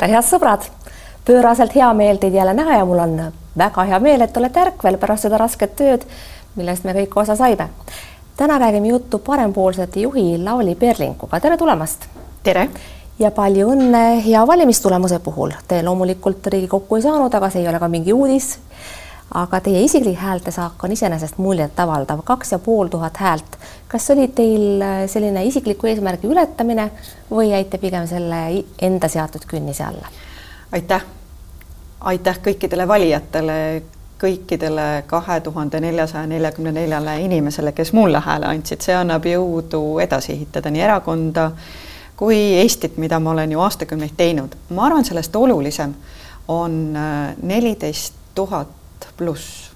tere, head sõbrad! pööraselt hea meel teid jälle näha ja mul on väga hea meel, et olete ärkvel pärast seda rasket tööd, millest me kõik osa saime. täna räägime juttu parempoolsete juhi Lauli Perlinguga, tere tulemast! tere! ja palju õnne hea valimistulemuse puhul. Te loomulikult Riigikokku ei saanud, aga see ei ole ka mingi uudis. Aga teie isiklik häältesaak on iseenesest muljetavaldav, kaks ja pool tuhat häält. kas oli teil selline isikliku eesmärgi ületamine või jäite pigem selle enda seatud künnise alla? aitäh, aitäh kõikidele valijatele, kõikidele kahe tuhande neljasaja neljakümne neljale inimesele, kes mulle hääle andsid, see annab jõudu edasi ehitada nii erakonda kui Eestit, mida ma olen ju aastakümneid teinud. ma arvan, sellest olulisem on äh, neliteist tuhat pluss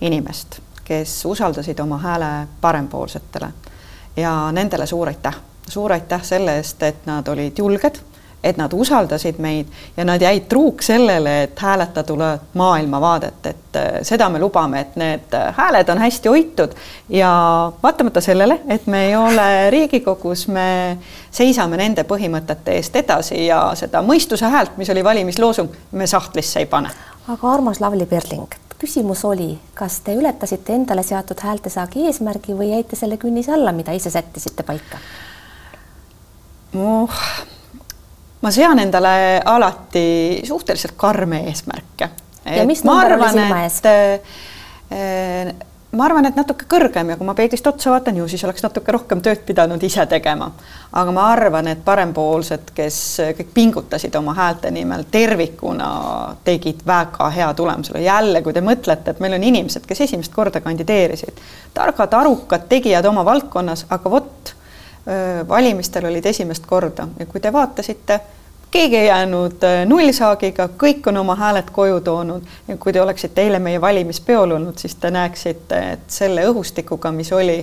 inimest, kes usaldasid oma hääle parempoolsetele ja nendele suur aitäh, suur aitäh selle eest, et nad olid julged et nad usaldasid meid ja nad jäid truuks sellele, et hääletada tuleb maailmavaadet, et äh, seda me lubame, et need äh, hääled on hästi hoitud ja vaatamata sellele, et me ei ole Riigikogus, me seisame nende põhimõtete eest edasi ja seda mõistuse häält, mis oli valimisloosung, me sahtlisse ei pane. Aga armas Lavly Perling, küsimus oli, kas te ületasite endale seatud häältesaagi eesmärgi või jäite selle künnise alla, mida ise sättisite paika? oh ma sean endale alati suhteliselt karme eesmärke. ja mis number oli silma ees? Ma arvan, et natuke kõrgem ja kui ma peeglist otsa vaatan, ju siis oleks natuke rohkem tööd pidanud ise tegema. aga ma arvan, et parempoolsed, kes kõik pingutasid oma häälte nimel, tervikuna tegid väga hea tulemuse. jälle, kui te mõtlete, et meil on inimesed, kes esimest korda kandideerisid, targad, arukad tegijad oma valdkonnas, aga vot valimistel olid esimest korda ja kui te vaatasite, keegi ei jäänud nullsaagiga, kõik on oma hääled koju toonud ja kui te oleksite eile meie valimispeol olnud, siis te näeksite, et selle õhustikuga, mis oli,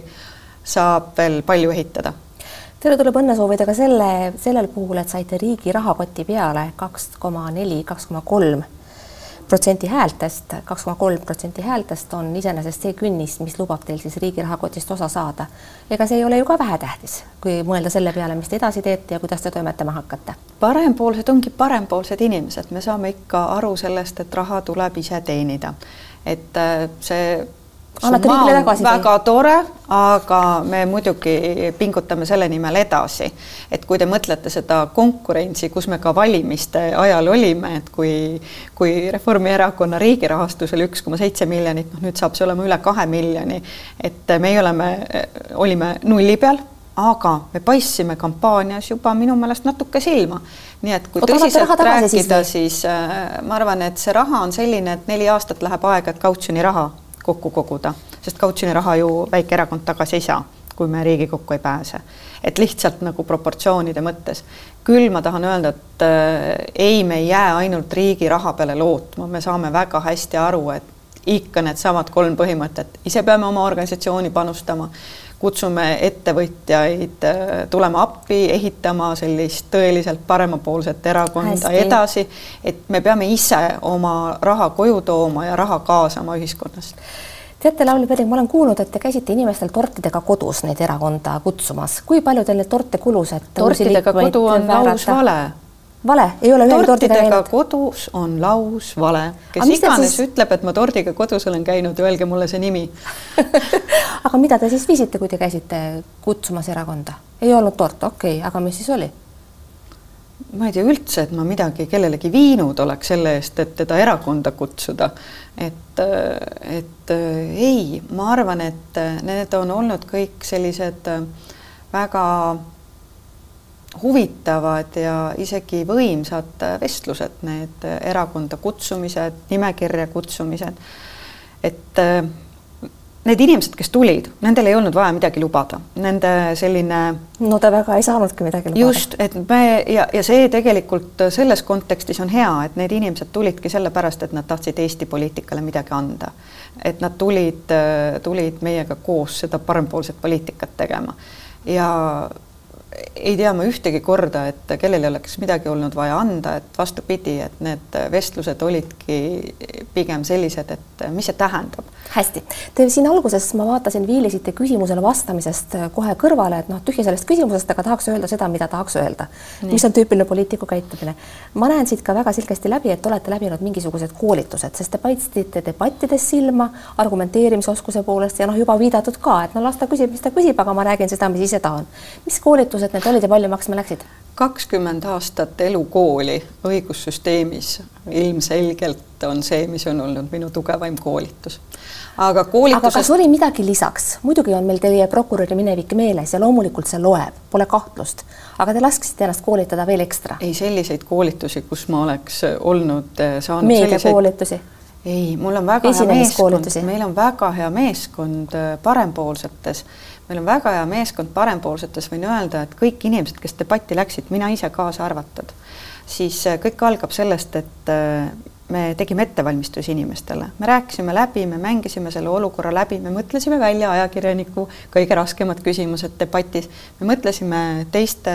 saab veel palju ehitada. Teile tuleb õnne soovida ka selle, sellel puhul, et saite riigi rahakoti peale kaks koma neli, kaks koma kolm protsenti häältest, kaks koma kolm protsenti häältest on iseenesest see künnis, mis lubab teil siis riigi rahakotist osa saada. ega see ei ole ju ka vähetähtis, kui mõelda selle peale, mis te edasi teete ja kuidas te toimetama hakkate. parempoolsed ongi parempoolsed inimesed, me saame ikka aru sellest, et raha tuleb ise teenida. et äh, see annate riigile tagasi? väga tore, aga me muidugi pingutame selle nimel edasi. et kui te mõtlete seda konkurentsi, kus me ka valimiste ajal olime, et kui, kui Reformierakonna riigi rahastus oli üks koma seitse miljonit, noh nüüd saab see olema üle kahe miljoni, et meie oleme, olime nulli peal aga me paistsime kampaanias juba minu meelest natuke silma. nii et kui Oot, tõsiselt rääkida, siis, siis äh, ma arvan, et see raha on selline, et neli aastat läheb aega, et kautsjoni raha kokku koguda, sest kautsjoni raha ju väike erakond tagasi ei saa, kui me Riigikokku ei pääse. et lihtsalt nagu proportsioonide mõttes. küll ma tahan öelda, et äh, ei, me ei jää ainult riigi raha peale lootma, me saame väga hästi aru, et ikka needsamad kolm põhimõtet, ise peame oma organisatsiooni panustama, kutsume ettevõtjaid äh, tulema appi, ehitama sellist tõeliselt paremapoolset erakonda Hästi. edasi, et me peame ise oma raha koju tooma ja raha kaasama ühiskonnast teate, Lauli Pering, ma olen kuulnud, et te käisite inimestel tortidega kodus neid erakonda kutsumas. kui palju teil neid torte kulus, et tortidega kodu on laus vale vale, ei ole ühegi tortiga käinud? kodus on laus vale. kes iganes siis... ütleb, et ma tordiga kodus olen käinud, öelge mulle see nimi aga mida te siis viisite, kui te käisite kutsumas erakonda? ei olnud tort, okei okay., aga mis siis oli? ma ei tea üldse, et ma midagi kellelegi viinud oleks selle eest, et teda erakonda kutsuda. et, et ei, ma arvan, et need on olnud kõik sellised väga huvitavad ja isegi võimsad vestlused, need erakonda kutsumised, nimekirja kutsumised. et äh, need inimesed, kes tulid, nendel ei olnud vaja midagi lubada, nende selline. no ta väga ei saanudki midagi lubada. just, et me ja, ja see tegelikult selles kontekstis on hea, et need inimesed tulidki sellepärast, et nad tahtsid Eesti poliitikale midagi anda. et nad tulid, tulid meiega koos seda parempoolset poliitikat tegema ja ei tea ma ühtegi korda, et kellelgi oleks midagi olnud vaja anda, et vastupidi, et need vestlused olidki pigem sellised, et mis see tähendab. hästi, te siin alguses ma vaatasin, viilisite küsimusele vastamisest kohe kõrvale, et noh, tühja sellest küsimusest, aga tahaks öelda seda, mida tahaks öelda. mis on tüüpiline poliitiku käitumine. ma näen siit ka väga selgesti läbi, et olete läbinud mingisugused koolitused, sest te paistsite debattides silma argumenteerimisoskuse poolest ja noh, juba viidatud ka, et no las ta küsib, mis ta küsib, aga ma räägin seda, mis ise tahan. mis koolitused need olid ja palju maksma läksid? kakskümmend aastat elukooli õigussüsteemis ilmselgelt on see, mis on olnud minu tugevaim koolitus. aga koolitusest... aga kas oli midagi lisaks, muidugi on meil teie prokuröri minevik meeles ja loomulikult see loeb, pole kahtlust, aga te laskisite ennast koolitada veel ekstra? ei, selliseid koolitusi, kus ma oleks olnud eh, saanud meediakoolitusi selliseid...? ei, mul on väga hea meeskond, meil on väga hea meeskond eh, parempoolsetes meil on väga hea meeskond parempoolsetes, võin öelda, et kõik inimesed, kes debatti läksid, mina ise kaasa arvatud, siis äh, kõik algab sellest, et äh, me tegime ettevalmistusi inimestele, me rääkisime läbi, me mängisime selle olukorra läbi, me mõtlesime välja ajakirjaniku kõige raskemad küsimused debatis, me mõtlesime teiste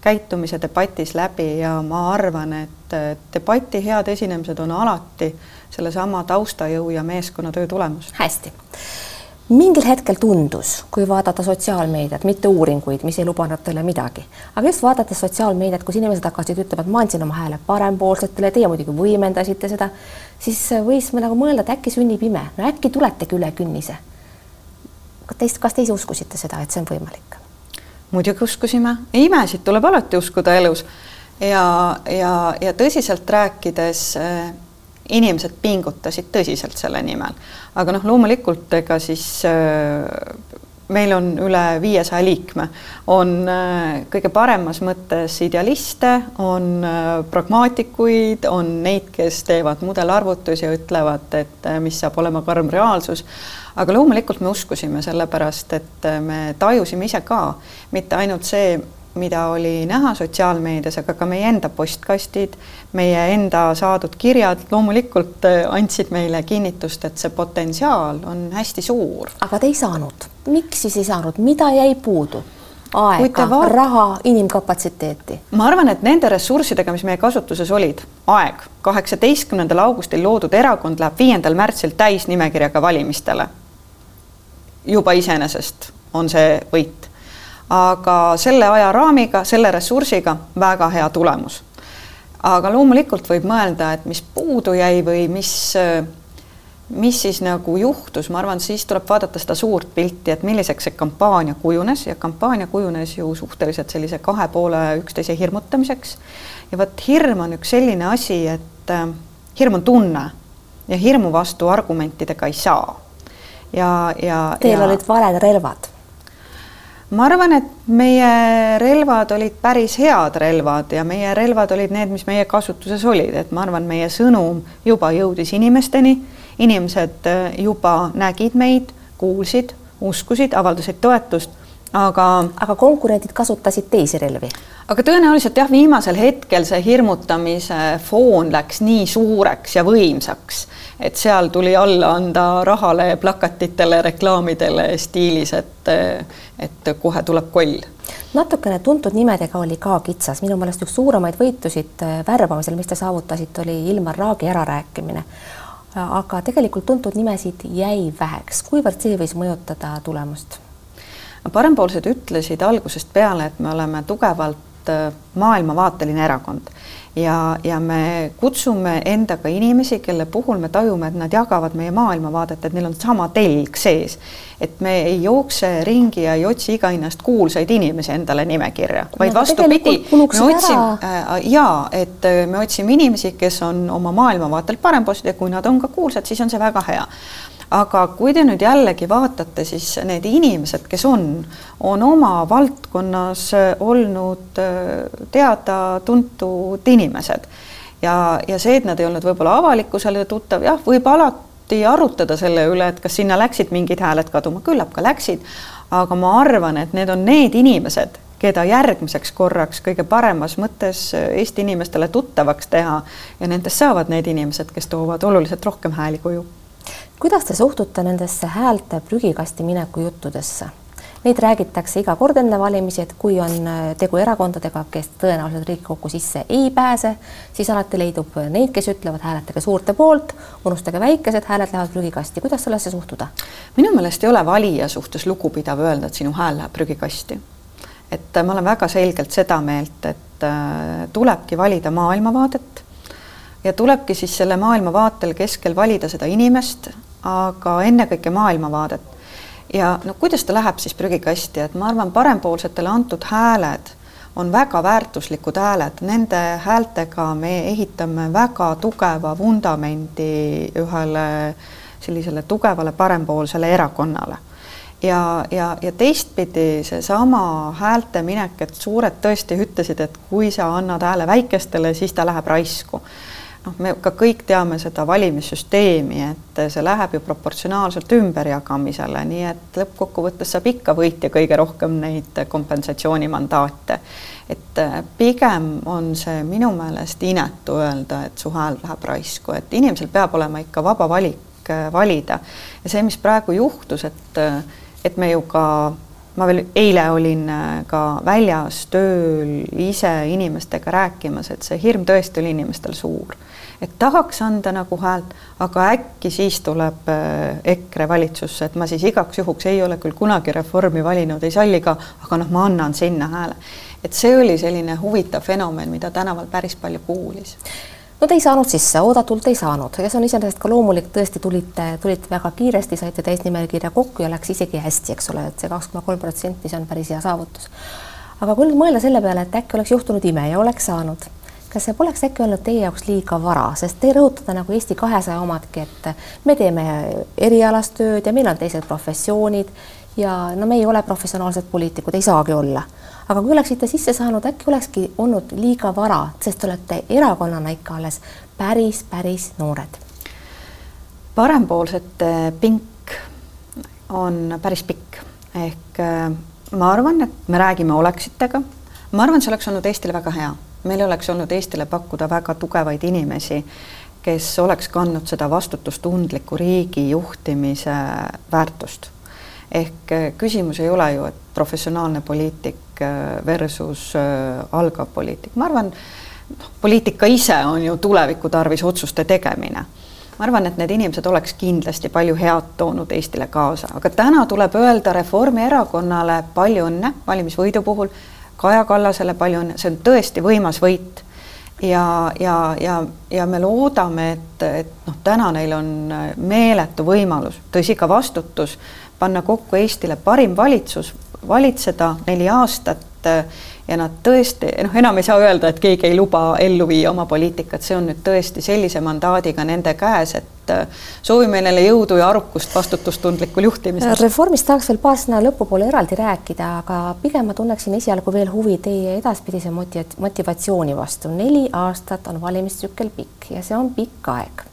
käitumise debatis läbi ja ma arvan, et debati head esinemised on alati sellesama taustajõu ja meeskonnatöö tulemus. hästi mingil hetkel tundus, kui vaadata sotsiaalmeediat, mitte uuringuid, mis ei lubanud teile midagi, aga just vaadates sotsiaalmeediat, kus inimesed hakkasid ütlema, et ma andsin oma hääle parempoolsetele, teie muidugi võimendasite seda, siis võis me nagu mõelda, et äkki sünnib ime, no äkki tuletegi üle künnise. Teist, kas te ise uskusite seda, et see on võimalik? muidugi uskusime, imesid tuleb alati uskuda elus ja, ja, ja tõsiselt rääkides inimesed pingutasid tõsiselt selle nimel, aga noh, loomulikult ega siis äh, meil on üle viiesaja liikme, on äh, kõige paremas mõttes idealiste, on äh, pragmaatikuid, on neid, kes teevad mudelarvutusi ja ütlevad, et mis saab olema karm reaalsus. aga loomulikult me uskusime, sellepärast et me tajusime ise ka, mitte ainult see, mida oli näha sotsiaalmeedias, aga ka meie enda postkastid, meie enda saadud kirjad loomulikult äh, andsid meile kinnitust, et see potentsiaal on hästi suur. aga te ei saanud, miks siis ei saanud, mida jäi puudu? aega, vaat... raha, inimkapatsiteeti? ma arvan, et nende ressurssidega, mis meie kasutuses olid, aeg, kaheksateistkümnendal augustil loodud erakond läheb viiendal märtsil täisnimekirjaga valimistele. juba iseenesest on see võit aga selle ajaraamiga, selle ressursiga väga hea tulemus. aga loomulikult võib mõelda, et mis puudu jäi või mis, mis siis nagu juhtus, ma arvan, siis tuleb vaadata seda suurt pilti, et milliseks see kampaania kujunes ja kampaania kujunes ju suhteliselt sellise kahe poole üksteise hirmutamiseks. ja vot hirm on üks selline asi, et äh, hirm on tunne ja hirmu vastu argumentidega ei saa. ja, ja. Teil ja... olid valed relvad ma arvan, et meie relvad olid päris head relvad ja meie relvad olid need, mis meie kasutuses olid, et ma arvan, meie sõnum juba jõudis inimesteni, inimesed äh, juba nägid meid, kuulsid, uskusid, avaldasid toetust, aga. aga konkurendid kasutasid teisi relvi? Aga tõenäoliselt jah, viimasel hetkel see hirmutamise foon läks nii suureks ja võimsaks et seal tuli alla anda rahale, plakatitele, reklaamidele stiilis, et, et kohe tuleb koll. natukene tuntud nimedega oli ka kitsas, minu meelest üks suuremaid võitusid äh, värbamisel, mis te saavutasite, oli Ilmar Raagi ärarääkimine. aga tegelikult tuntud nimesid jäi väheks, kuivõrd see võis mõjutada tulemust? parempoolsed ütlesid algusest peale, et me oleme tugevalt äh, maailmavaateline erakond. Ja, ja me kutsume endaga inimesi, kelle puhul me tajume, et nad jagavad meie maailmavaadet, et neil on sama telg sees. et me ei jookse ringi ja ei otsi iga hinnast kuulsaid inimesi endale nimekirja, vaid vastupidi, me otsime äh, ja et äh, me otsime inimesi, kes on oma maailmavaatelt parempoolsed ja kui nad on ka kuulsad, siis on see väga hea. Aga kui te nüüd jällegi vaatate, siis need inimesed, kes on, on oma valdkonnas olnud äh, teada-tuntud inimesed ja, ja see, et nad ei olnud võib-olla avalikkusele tuttav, jah, võib alati arutada selle üle, et kas sinna läksid mingid hääled kaduma, küllap ka läksid. aga ma arvan, et need on need inimesed, keda järgmiseks korraks kõige paremas mõttes Eesti inimestele tuttavaks teha ja nendest saavad need inimesed, kes toovad oluliselt rohkem hääli koju kuidas te suhtute nendesse häälte prügikasti mineku juttudesse? Neid räägitakse iga kord enne valimisi, et kui on äh, tegu erakondadega, kes tõenäoliselt Riigikokku sisse ei pääse, siis alati leidub neid, kes ütlevad, hääletage suurte poolt, unustage väikesed, hääled lähevad prügikasti. kuidas sellesse suhtuda? minu meelest ei ole valija suhtes lugupidav öelda, et sinu hääl läheb prügikasti. et ma olen väga selgelt seda meelt, et äh, tulebki valida maailmavaadet ja tulebki siis selle maailmavaatel keskel valida seda inimest, aga ennekõike maailmavaadet ja no kuidas ta läheb siis prügikasti, et ma arvan, parempoolsetele antud hääled on väga väärtuslikud hääled, nende häältega me ehitame väga tugeva vundamendi ühele sellisele tugevale parempoolsele erakonnale. ja, ja, ja teistpidi seesama häälte minek, et suured tõesti ütlesid, et kui sa annad hääle väikestele, siis ta läheb raisku noh, me ka kõik teame seda valimissüsteemi, et see läheb ju proportsionaalselt ümberjagamisele, nii et lõppkokkuvõttes saab ikka võitja kõige rohkem neid kompensatsioonimandaate. et äh, pigem on see minu meelest inetu öelda, et su hääl läheb raisku, et inimesel peab olema ikka vaba valik äh, valida ja see, mis praegu juhtus, et, äh, et me ju ka ma veel eile olin ka väljas tööl ise inimestega rääkimas, et see hirm tõesti oli inimestel suur et tahaks anda nagu häält, aga äkki siis tuleb äh, EKRE valitsusse, et ma siis igaks juhuks ei ole küll kunagi Reformi valinud, ei salli ka, aga noh, ma annan sinna hääle. et see oli selline huvitav fenomen, mida tänaval päris palju kuulis no te ei saanud sisse, oodatult ei saanud ja see on iseenesest ka loomulik, tõesti tulite, tulite väga kiiresti, saite täisnimekirja kokku ja läks isegi hästi, eks ole, et see kaks koma kolm protsenti, see on päris hea saavutus. aga kui nüüd mõelda selle peale, et äkki oleks juhtunud ime ja oleks saanud kas see poleks äkki olnud teie jaoks liiga vara, sest te rõhutate nagu Eesti kahesaja omadki, et me teeme erialast tööd ja meil on teised professioonid ja no me ei ole professionaalsed poliitikud, ei saagi olla. aga kui oleksite sisse saanud, äkki olekski olnud liiga vara, sest te olete erakonnana ikka alles päris, päris noored. parempoolsete pink on päris pikk ehk äh, ma arvan, et me räägime oleksitega. ma arvan, see oleks olnud Eestile väga hea meil oleks olnud Eestile pakkuda väga tugevaid inimesi, kes oleks kandnud seda vastutustundliku riigi juhtimise väärtust. ehk eh, küsimus ei ole ju, et professionaalne poliitik eh, versus eh, algav poliitik, ma arvan, noh, poliitika ise on ju tuleviku tarvis otsuste tegemine. Ma arvan, et need inimesed oleks kindlasti palju head toonud Eestile kaasa, aga täna tuleb öelda Reformierakonnale palju õnne valimisvõidu puhul Kaja Kallasele palju õnne, see on tõesti võimas võit. ja, ja, ja, ja me loodame, et, et noh, täna neil on meeletu võimalus, tõsi, ka vastutus panna kokku Eestile parim valitsus, valitseda neli aastat ja nad tõesti, noh, enam ei saa öelda, et keegi ei luba ellu viia oma poliitikat, see on nüüd tõesti sellise mandaadiga nende käes, et äh, soovime neile jõudu ja arukust vastutustundlikul juhtimisel. reformist tahaks veel paar sõna lõpupoole eraldi rääkida, aga pigem ma tunneksin esialgu veel huvi teie edaspidise motivatsiooni vastu. neli aastat on valimistsükkel pikk ja see on pikk aeg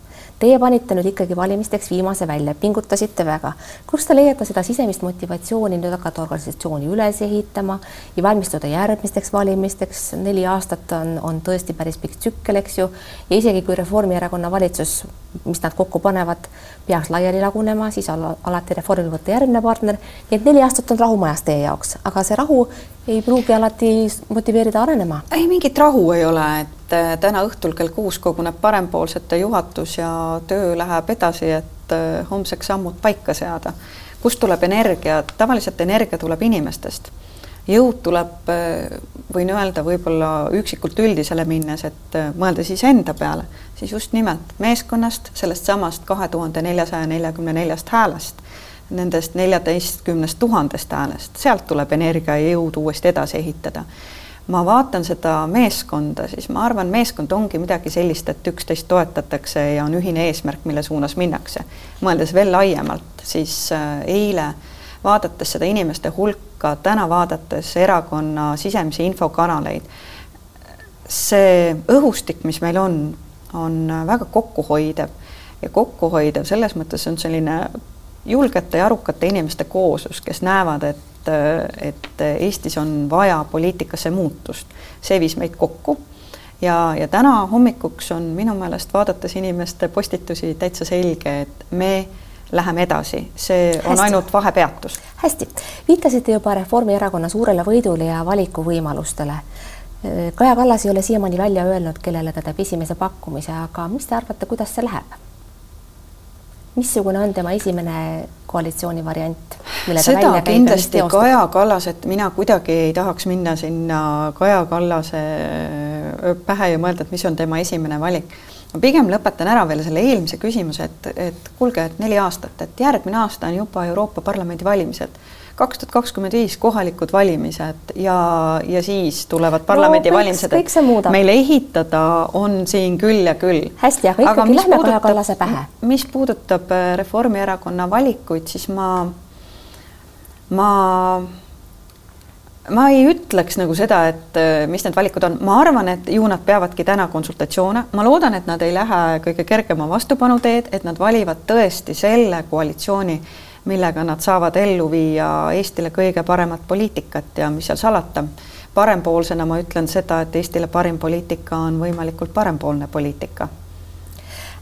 Teie panite nüüd ikkagi valimisteks viimase välja, pingutasite väga. kust te leiate seda sisemist motivatsiooni nüüd hakata organisatsiooni üles ehitama ja valmistuda järgmisteks valimisteks? neli aastat on, on tõesti päris pikk tsükkel, eks ju, ja isegi kui Reformierakonna valitsus, mis nad kokku panevad, peaks laiali lagunema, siis al alati Reformil võtta järgmine partner. nii et neli aastat on rahumajas teie jaoks, aga see rahu ei pruugi alati motiveerida arenema. ei, mingit rahu ei ole, et et täna õhtul kell kuus koguneb parempoolsete juhatus ja töö läheb edasi, et äh, homseks sammud paika seada. kust tuleb energia? tavaliselt energia tuleb inimestest. jõud tuleb, äh, võin öelda, võib-olla üksikult üldisele minnes, et äh, mõelda siis enda peale, siis just nimelt meeskonnast, sellest samast kahe tuhande neljasaja neljakümne neljast häälest nendest neljateistkümnest tuhandest häälest, sealt tuleb energia ja jõud uuesti edasi ehitada. Ma vaatan seda meeskonda, siis ma arvan, meeskond ongi midagi sellist, et üksteist toetatakse ja on ühine eesmärk, mille suunas minnakse. mõeldes veel laiemalt, siis äh, eile vaadates seda inimeste hulka, täna vaadates erakonna sisemisi infokanaleid, see õhustik, mis meil on, on väga kokkuhoidev. Ja kokkuhoidev selles mõttes on selline julgete ja arukate inimeste kooslus, kes näevad, et et, Eestis on vaja poliitikasse muutust. see viis meid kokku ja, ja täna hommikuks on minu meelest vaadates inimeste postitusi täitsa selge, et me läheme edasi, see on hästi. ainult vahepeatus. hästi, viitasite juba Reformierakonna suurele võidule ja valikuvõimalustele. Kaja Kallas ei ole siiamaani välja öelnud, kellele ta teeb esimese pakkumise, aga mis te arvate, kuidas see läheb? Missugune on tema esimene koalitsiooni variant? seda kindlasti Kaja Kallas, et mina kuidagi ei tahaks minna sinna Kaja Kallase pähe ja mõelda, et mis on tema esimene valik. ma pigem lõpetan ära veel selle eelmise küsimuse, et, et kuulge, et neli aastat, et järgmine aasta on juba Euroopa Parlamendi valimised kaks tuhat kakskümmend viis kohalikud valimised ja, ja siis tulevad parlamendivalimised no,. meil ehitada on siin küll ja küll. hästi, aga ikkagi lähme Kaja Kallase pähe. mis puudutab äh, Reformierakonna valikuid, siis ma, ma ma ei ütleks nagu seda, et äh, mis need valikud on, ma arvan, et ju nad peavadki täna konsultatsioone, ma loodan, et nad ei lähe kõige kergema vastupanu teed, et nad valivad tõesti selle koalitsiooni, millega nad saavad ellu viia Eestile kõige paremat poliitikat ja mis seal salata, parempoolsena ma ütlen seda, et Eestile parim poliitika on võimalikult parempoolne poliitika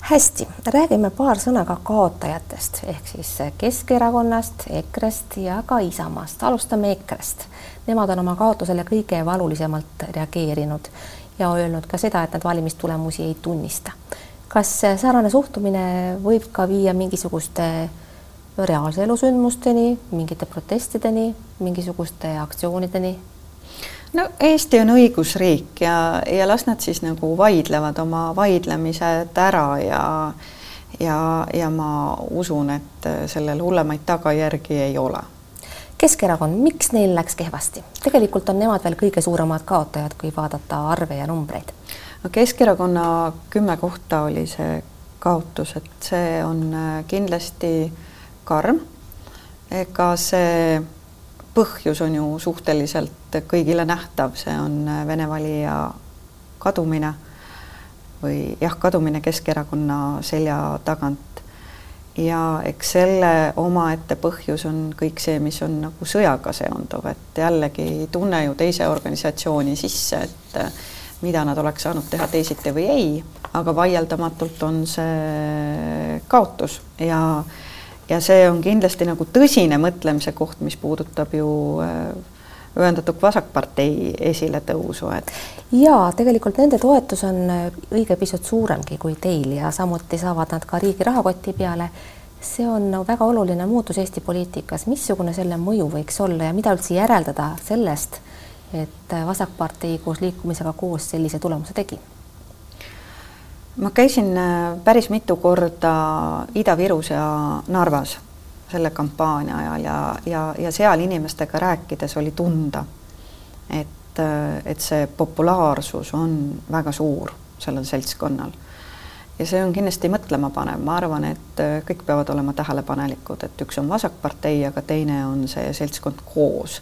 hästi, räägime paar sõna ka kaotajatest ehk siis Keskerakonnast, EKRE-st ja ka Isamaast. alustame EKRE-st. Nemad on oma kaotusele kõige valulisemalt reageerinud ja öelnud ka seda, et nad valimistulemusi ei tunnista. kas säärane suhtumine võib ka viia mingisuguste reaalse elu sündmusteni, mingite protestideni, mingisuguste aktsioonideni? no Eesti on õigusriik ja, ja las nad siis nagu vaidlevad oma vaidlemised ära ja ja, ja ma usun, et sellel hullemaid tagajärgi ei ole. Keskerakond, miks neil läks kehvasti? tegelikult on nemad veel kõige suuremad kaotajad, kui vaadata arve ja numbreid. no Keskerakonna kümme kohta oli see kaotus, et see on kindlasti karm. ega see põhjus on ju suhteliselt kõigile nähtav, see on Vene valija kadumine või jah, kadumine Keskerakonna selja tagant. ja eks selle omaette põhjus on kõik see, mis on nagu sõjaga seonduv, et jällegi ei tunne ju teise organisatsiooni sisse, et mida nad oleks saanud teha teisiti või ei, aga vaieldamatult on see kaotus ja ja see on kindlasti nagu tõsine mõtlemise koht, mis puudutab ju äh, ühendatud vasakpartei esiletõusu, et. ja tegelikult nende toetus on äh, õige pisut suuremgi kui teil ja samuti saavad nad ka riigi rahakoti peale. see on väga oluline muutus Eesti poliitikas, missugune selle mõju võiks olla ja mida üldse järeldada sellest, et äh, vasakpartei koos liikumisega koos sellise tulemuse tegi ma käisin äh, päris mitu korda Ida-Virus ja Narvas selle kampaania ajal ja, ja, ja seal inimestega rääkides oli tunda, et, äh, et see populaarsus on väga suur sellel seltskonnal. ja see on kindlasti mõtlemapanev, ma arvan, et äh, kõik peavad olema tähelepanelikud, et üks on vasakpartei, aga teine on see seltskond koos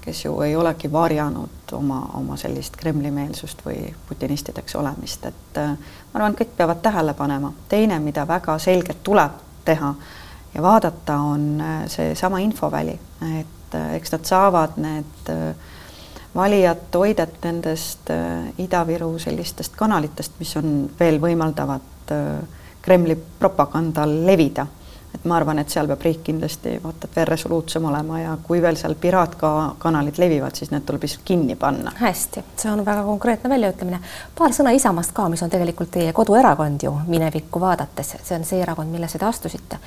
kes ju ei olegi varjanud oma, oma sellist Kremli-meelsust või putinistideks olemist, et äh, ma arvan, kõik peavad tähele panema. teine, mida väga selgelt tuleb teha ja vaadata, on äh, seesama infoväli, et äh, eks nad saavad need valijad toidet nendest Ida-Viru sellistest kanalitest, mis on veel võimaldavad Kremli propagandal levida et ma arvan, et seal peab riik kindlasti vaata et veel resoluutsem olema ja kui veel seal piraatkanalid levivad, siis need tuleb lihtsalt kinni panna. hästi, see on väga konkreetne väljaütlemine. paar sõna Isamaast ka, mis on tegelikult teie koduerakond ju minevikku vaadates, see on see erakond, millesse te astusite.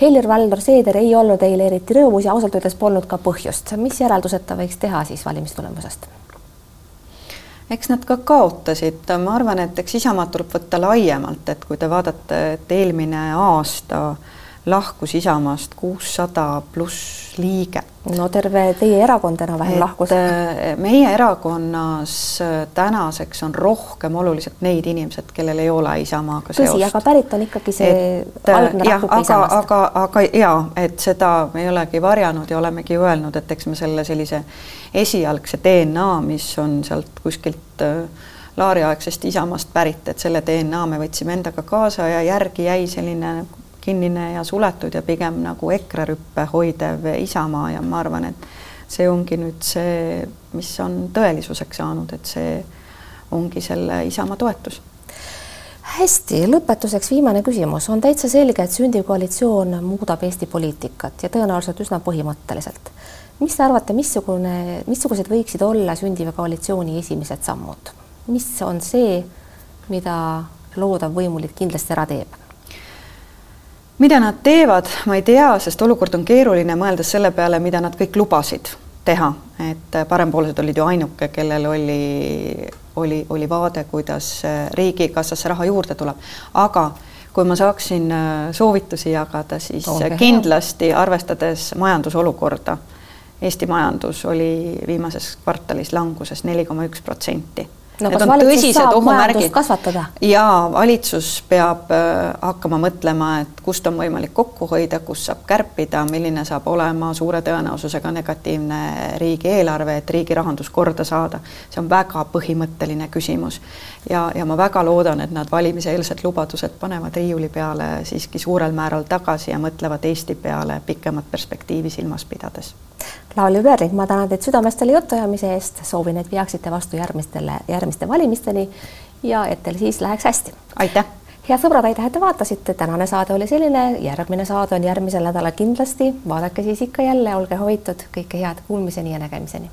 Helir-Valdor Seeder ei olnud eile eriti rõõmus ja ausalt öeldes polnud ka põhjust. mis järeldused ta võiks teha siis valimistulemusest? eks nad ka kaotasid, ma arvan, et eks Isamaad tuleb võtta laiemalt, et kui te vaatate, et eelmine aasta äh, lahkus Isamaast kuussada pluss liiget. no terve teie erakond enam-vähem lahkus. Äh, meie erakonnas äh, tänaseks on rohkem oluliselt neid inimesed, kellel ei ole Isamaaga seost. tõsi, aga pärit on ikkagi see et, äh, algne rahvuke Isamaast. aga, aga ja, et seda me ei olegi varjanud ja olemegi öelnud, et eks me selle sellise esialgse DNA, mis on sealt kuskilt Laari-aegsest Isamaast pärit, et selle DNA me võtsime endaga kaasa ja järgi jäi selline kinnine ja suletud ja pigem nagu EKRE rüppe hoidev Isamaa ja ma arvan, et see ongi nüüd see, mis on tõelisuseks saanud, et see ongi selle Isamaa toetus hästi, lõpetuseks viimane küsimus. on täitsa selge, et sündiv koalitsioon muudab Eesti poliitikat ja tõenäoliselt üsna põhimõtteliselt. mis te arvate, missugune, missugused võiksid olla sündiva koalitsiooni esimesed sammud? mis on see, mida loodav võimuliit kindlasti ära teeb? Mida nad teevad, ma ei tea, sest olukord on keeruline, mõeldes selle peale, mida nad kõik lubasid teha, et parempoolsed olid ju ainuke, kellel oli, oli, oli vaade, kuidas riigikassasse raha juurde tuleb, aga kui ma saaksin soovitusi jagada, siis Olge kindlasti hea. arvestades majandusolukorda, Eesti majandus oli viimases kvartalis languses neli koma üks protsenti no valitsus saab majandust kasvatada? jaa, valitsus peab äh, hakkama mõtlema, et kust on võimalik kokku hoida, kust saab kärpida, milline saab olema suure tõenäosusega negatiivne riigieelarve, et riigi rahandus korda saada. see on väga põhimõtteline küsimus ja, ja ma väga loodan, et nad valimiseelsed lubadused panevad riiuli peale siiski suurel määral tagasi ja mõtlevad Eesti peale pikemat perspektiivi silmas pidades Lauli Perling, ma tänan teid südamest selle jutuajamise eest, soovin, et peaksite vastu järgmistele, järgmiste valimisteni. Ja et teil siis läheks hästi. aitäh! head sõbrad, aitäh, et te vaatasite, tänane saade oli selline, järgmine saade on järgmisel nädalal kindlasti, vaadake siis ikka jälle, olge hoitud, kõike head, kuulmiseni ja nägemiseni.